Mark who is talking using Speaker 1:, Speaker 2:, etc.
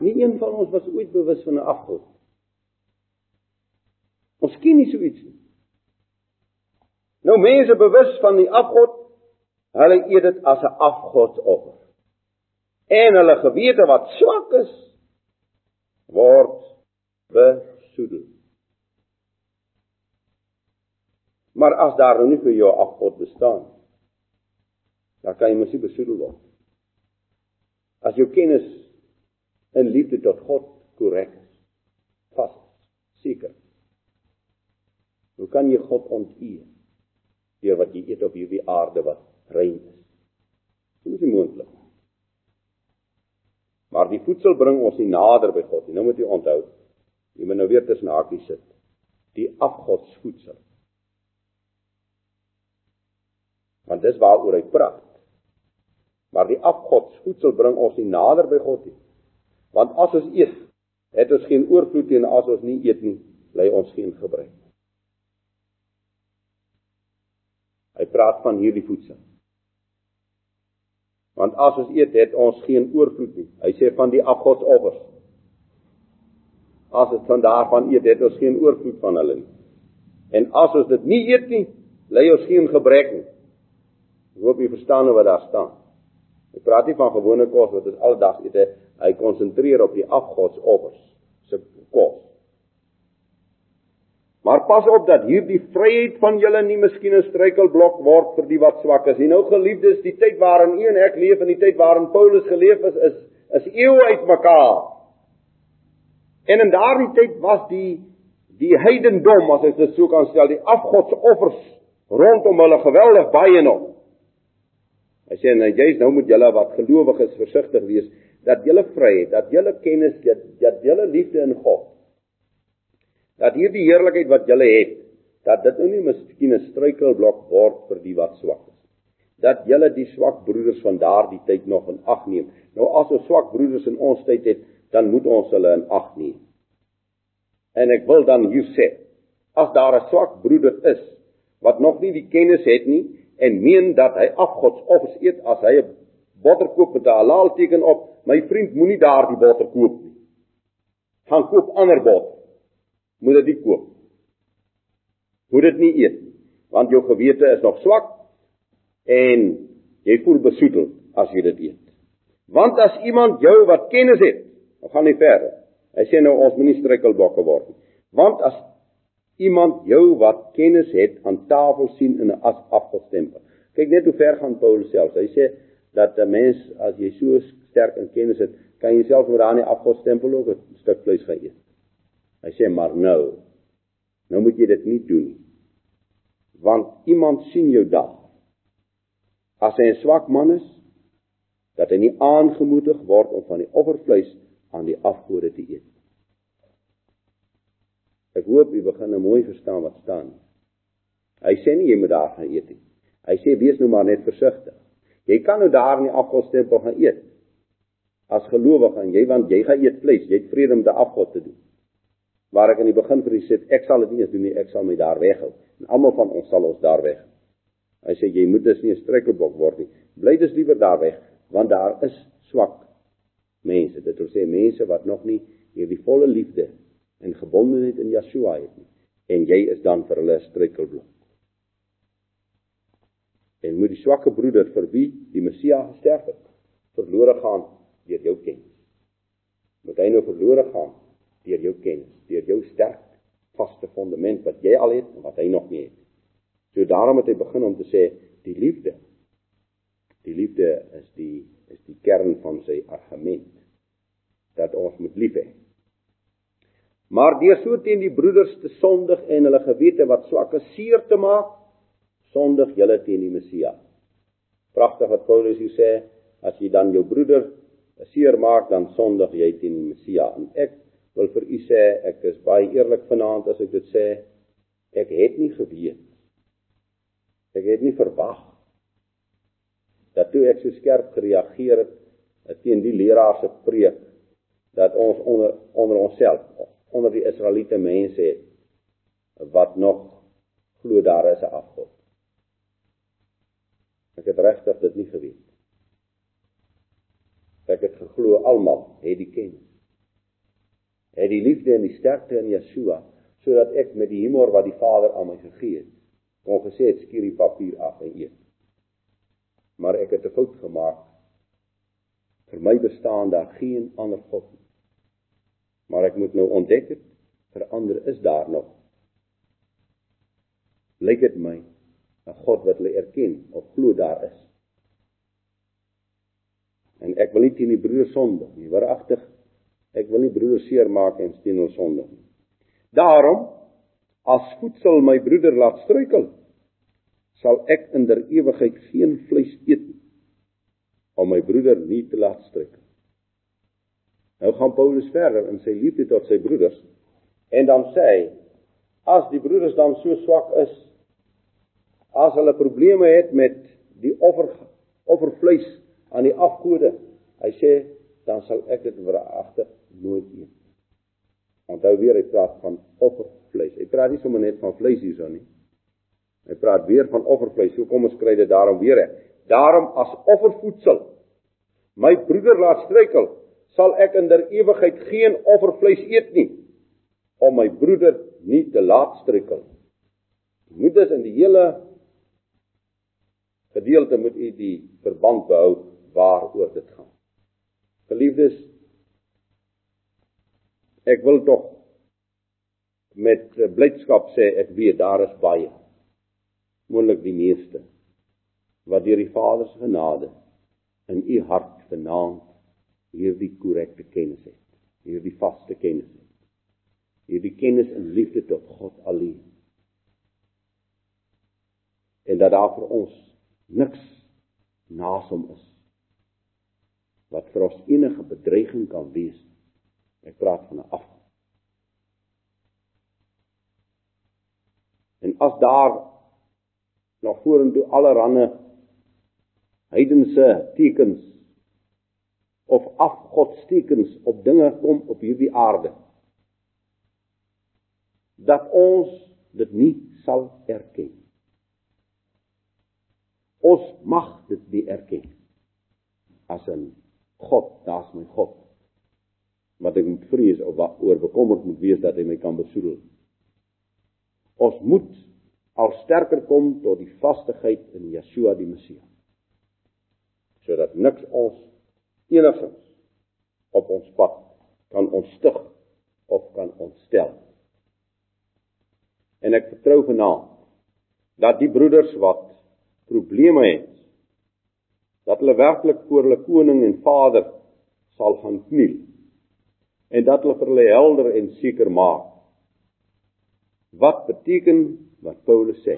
Speaker 1: Nie een van ons was ooit bewus van 'n afgod. Ons ken nie so iets nie. Nou mense bewus van die afgod, hulle eet dit as 'n afgodsoffer. En hulle gewete wat swak is, word besoedel. Maar as daar nou nie vir jou afgod bestaan, dan kan jy mos nie besoedel word. As jou kennis in liefde tot God korrek is, vas, seker. Hoe kan jy God onteer deur wat jy eet op hierdie aarde wat rein is? Dit is nie moontlik. Maar die voedsel bring ons nie nader by God nie. Nou moet jy onthou, jy moet nou weer tussen hakies sit. Die afgodsvoedsel. Want dis waaroor hy praat. Maar die afgodsvoedsel bring ons nie nader by God nie. Want as ons eet, het ons geen oorvloed nie en as ons nie eet nie, lê ons geen gebrek. Hy praat van hierdie voedsel. Want as ons eet, het ons geen oorvloed nie. Hy sê van die afgodsoffers. As ons van daarvan eet, het ons geen oorvloed van hulle nie. En as ons dit nie eet nie, lê ons geen gebrek nie. Ek hoop jy verstaan nou wat daar staan. Hy praat nie van gewone kos wat ons aldag eet nie. Hy konsentreer op die afgodsoffers se kos. Maar pas op dat hierdie vryheid van julle nie miskien 'n struikelblok word vir die wat swak is. En nou geliefdes, die tyd waarin u en ek leef en die tyd waarin Paulus geleef het is is eeue uitmekaar. En in daardie tyd was die die heidendom, as ek dit so kan stel, die afgodsoffers rondom hulle geweldig baie nog. Hy sê nou jy's nou moet julle wat gelowiges versigtig wees dat julle vryheid, dat julle kennis, dat, dat julle liefde in God. Dat hierdie heerlikheid wat julle het, dat dit nou nie miskien 'n struikelblok word vir die wat swak is. Dat julle die swak broeders van daardie tyd nog in ag neem. Nou as ons swak broeders in ons tyd het, dan moet ons hulle in ag neem. En ek wil dan hier sê, as daar 'n swak broeder is wat nog nie die kennis het nie, en meen dat hy afgodsoffers eet as hy 'n botter koop met 'n halal teken op, my vriend moenie daardie botter koop nie. Gaan koop ander botter. Moet dit koop. Moet dit nie eet nie, want jou gewete is nog swak en jy voel besoedel as jy dit eet. Want as iemand jou wat kennis het, dan gaan hy verder. Hy sê nou ons moenie struikelblokke word nie. Want as iemand jou wat kennis het aan tafel sien in 'n as afgestempel. Kyk net hoe ver gaan Paulus self. Hy sê dat 'n mens as jy so sterk in kennis het, kan jy self met daai afgestempel ook 'n stuk vleis gaan eet. Hy sê maar nou. Nou moet jy dit nie doen nie. Want iemand sien jou dag. As hy 'n swak man is, dat hy nie aangemoedig word om van die offervleis aan die afgode te eet. Ek hoop u begin nou mooi verstaan wat staan. Hy sê nie jy moet daar gaan eet nie. Hy sê wees nou maar net versigtig. Jy kan nou daar in die afgodstempel gaan eet. As gelowige en jy want jy gaan eet vleis, jy het vrede om te afgod te doen. Waar ek in die begin vir u sê ek sal dit nie eens doen nie, ek sal my daar weghou. En almal van ons sal ons daar weg. Hy sê jy moet dus nie 'n struikelblok word nie. Bly dus liewer daar weg want daar is swak mense. Dit wil sê mense wat nog nie hierdie volle liefde en gebondenheid in Yeshua het nie en jy is dan vir hulle struikelblok. En moet die swakke broeder vir wie die Messia gesterf het verlore gaan deur jou kennis. Moet hy nou verlore gaan deur jou kennis, deur jou sterk vaste fondament wat jy al het en wat hy nog nie het. So daarom het hy begin om te sê die liefde die liefde is die is die kern van sy argument dat ons moet lief hê Maar deur so teen die broeders te sondig en hulle gewete wat swak is seer te maak, sondig julle teen die Messia. Pragtig wat Paulus hier sê, as jy dan jou broeder seer maak, dan sondig jy teen die Messia. En ek wil vir u sê, ek is baie eerlik vanaand as ek dit sê, ek het nie geweet. Ek het nie verwag dat toe ek so skerp gereageer het teen die leraar se preek dat ons onder onder onsself onder die Israeliete mense het wat nog glo daar is 'n afgod. Ek het regtig dit nie geweet. Ek het geglo almal het die kennis. het die liefde en die sterkte in Yeshua sodat ek met die humor wat die Vader aan my gegee het kon gesê het skuur die papier af en eet. Maar ek het 'n fout gemaak. Vir my bestaan daar geen ander God nie. Maar ek moet nou ontdek het vir ander is daar nog. Lyk dit my 'n God wat hulle erken of glo daar is. En ek wil nie teen die broer sondig nie, waaragtig. Ek wil nie broer seermaak en teen hom sondig nie. Daarom as voedsel my broeder laat struikel, sal ek in der ewigheid geen vleis eet nie om my broeder nie te laat struikel. Nou gaan Paulus verder in sy liefde tot sy broeders? En dan sê hy as die broeders dan so swak is as hulle probleme het met die offer offervleis aan die afgode hy sê dan sal ek dit veragter nooit eet. Onthou weer hy praat van offervleis. Hy praat nie sommer net van vleis hierso nie. Hy praat weer van offervleis. Hoe kom ons kry dit daarom weer. Daarom as offervoedsel my broeder laat struikel sal ek in der ewigheid geen offervleis eet nie om my broeder nie te laat struikel. Moet dus in die hele gedeelte moet u die verband behou waaroor dit gaan. Geliefdes, ek wil tog met blydskap sê ek weet daar is baie moontlik die meeste wat deur die Vader se genade in u hart vanaand hierdie korrekte kennis het, hierdie vaste kennis het. Hierdie kennis in liefde tot God alleen. En dat daar vir ons niks naas hom is wat vir ons enige bedreiging kan wees. Ek praat van 'n af. En as daar nog vorentoe allerlei heidense tekens of afgodstekens op dinge kom op hierdie aarde dat ons dit nie sal erken. Ons mag dit nie erken as 'n God, daar's my God. Wat ek moet vrees of wat oor bekommerd moet wees dat hy my kan besoedel. Ons moet al sterker kom tot die vastigheid in Yeshua die Messie. Sodat niks ons enigins op ons pad kan ontstig of kan ontstel. En ek vertrou vanaand dat die broeders wat probleme het dat hulle werklik voor hulle koning en vader sal gaan kniel en dat hulle vir hulle helder en seker maak wat beteken wat Paulus sê